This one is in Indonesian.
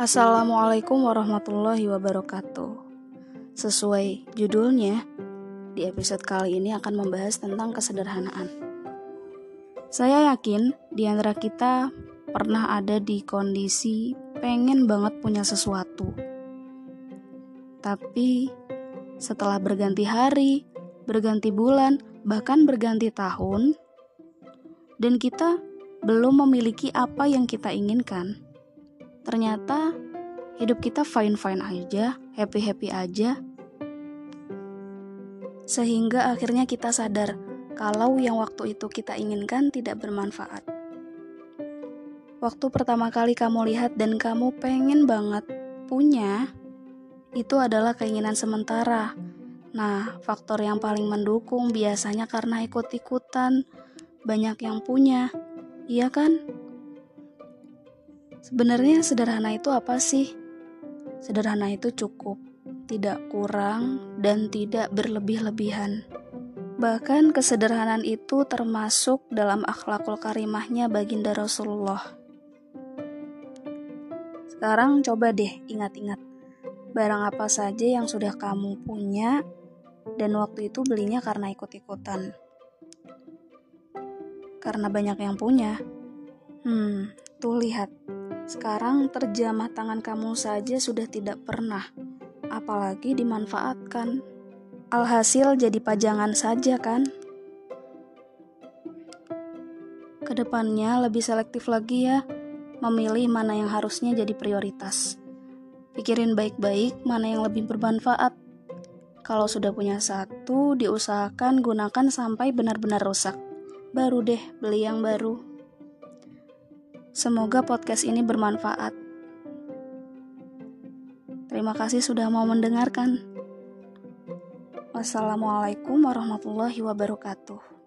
Assalamualaikum warahmatullahi wabarakatuh. Sesuai judulnya, di episode kali ini akan membahas tentang kesederhanaan. Saya yakin di antara kita pernah ada di kondisi pengen banget punya sesuatu. Tapi setelah berganti hari, berganti bulan, bahkan berganti tahun, dan kita belum memiliki apa yang kita inginkan ternyata hidup kita fine-fine aja, happy-happy aja. Sehingga akhirnya kita sadar kalau yang waktu itu kita inginkan tidak bermanfaat. Waktu pertama kali kamu lihat dan kamu pengen banget punya, itu adalah keinginan sementara. Nah, faktor yang paling mendukung biasanya karena ikut-ikutan, banyak yang punya, iya kan? Sebenarnya sederhana itu apa sih? Sederhana itu cukup, tidak kurang, dan tidak berlebih-lebihan. Bahkan kesederhanaan itu termasuk dalam akhlakul karimahnya baginda Rasulullah. Sekarang coba deh ingat-ingat, barang apa saja yang sudah kamu punya dan waktu itu belinya karena ikut-ikutan. Karena banyak yang punya. Hmm, tuh lihat, sekarang terjamah tangan kamu saja sudah tidak pernah, apalagi dimanfaatkan. Alhasil jadi pajangan saja kan? Ke depannya lebih selektif lagi ya, memilih mana yang harusnya jadi prioritas. Pikirin baik-baik mana yang lebih bermanfaat. Kalau sudah punya satu, diusahakan gunakan sampai benar-benar rusak. Baru deh beli yang baru. Semoga podcast ini bermanfaat. Terima kasih sudah mau mendengarkan. Wassalamualaikum warahmatullahi wabarakatuh.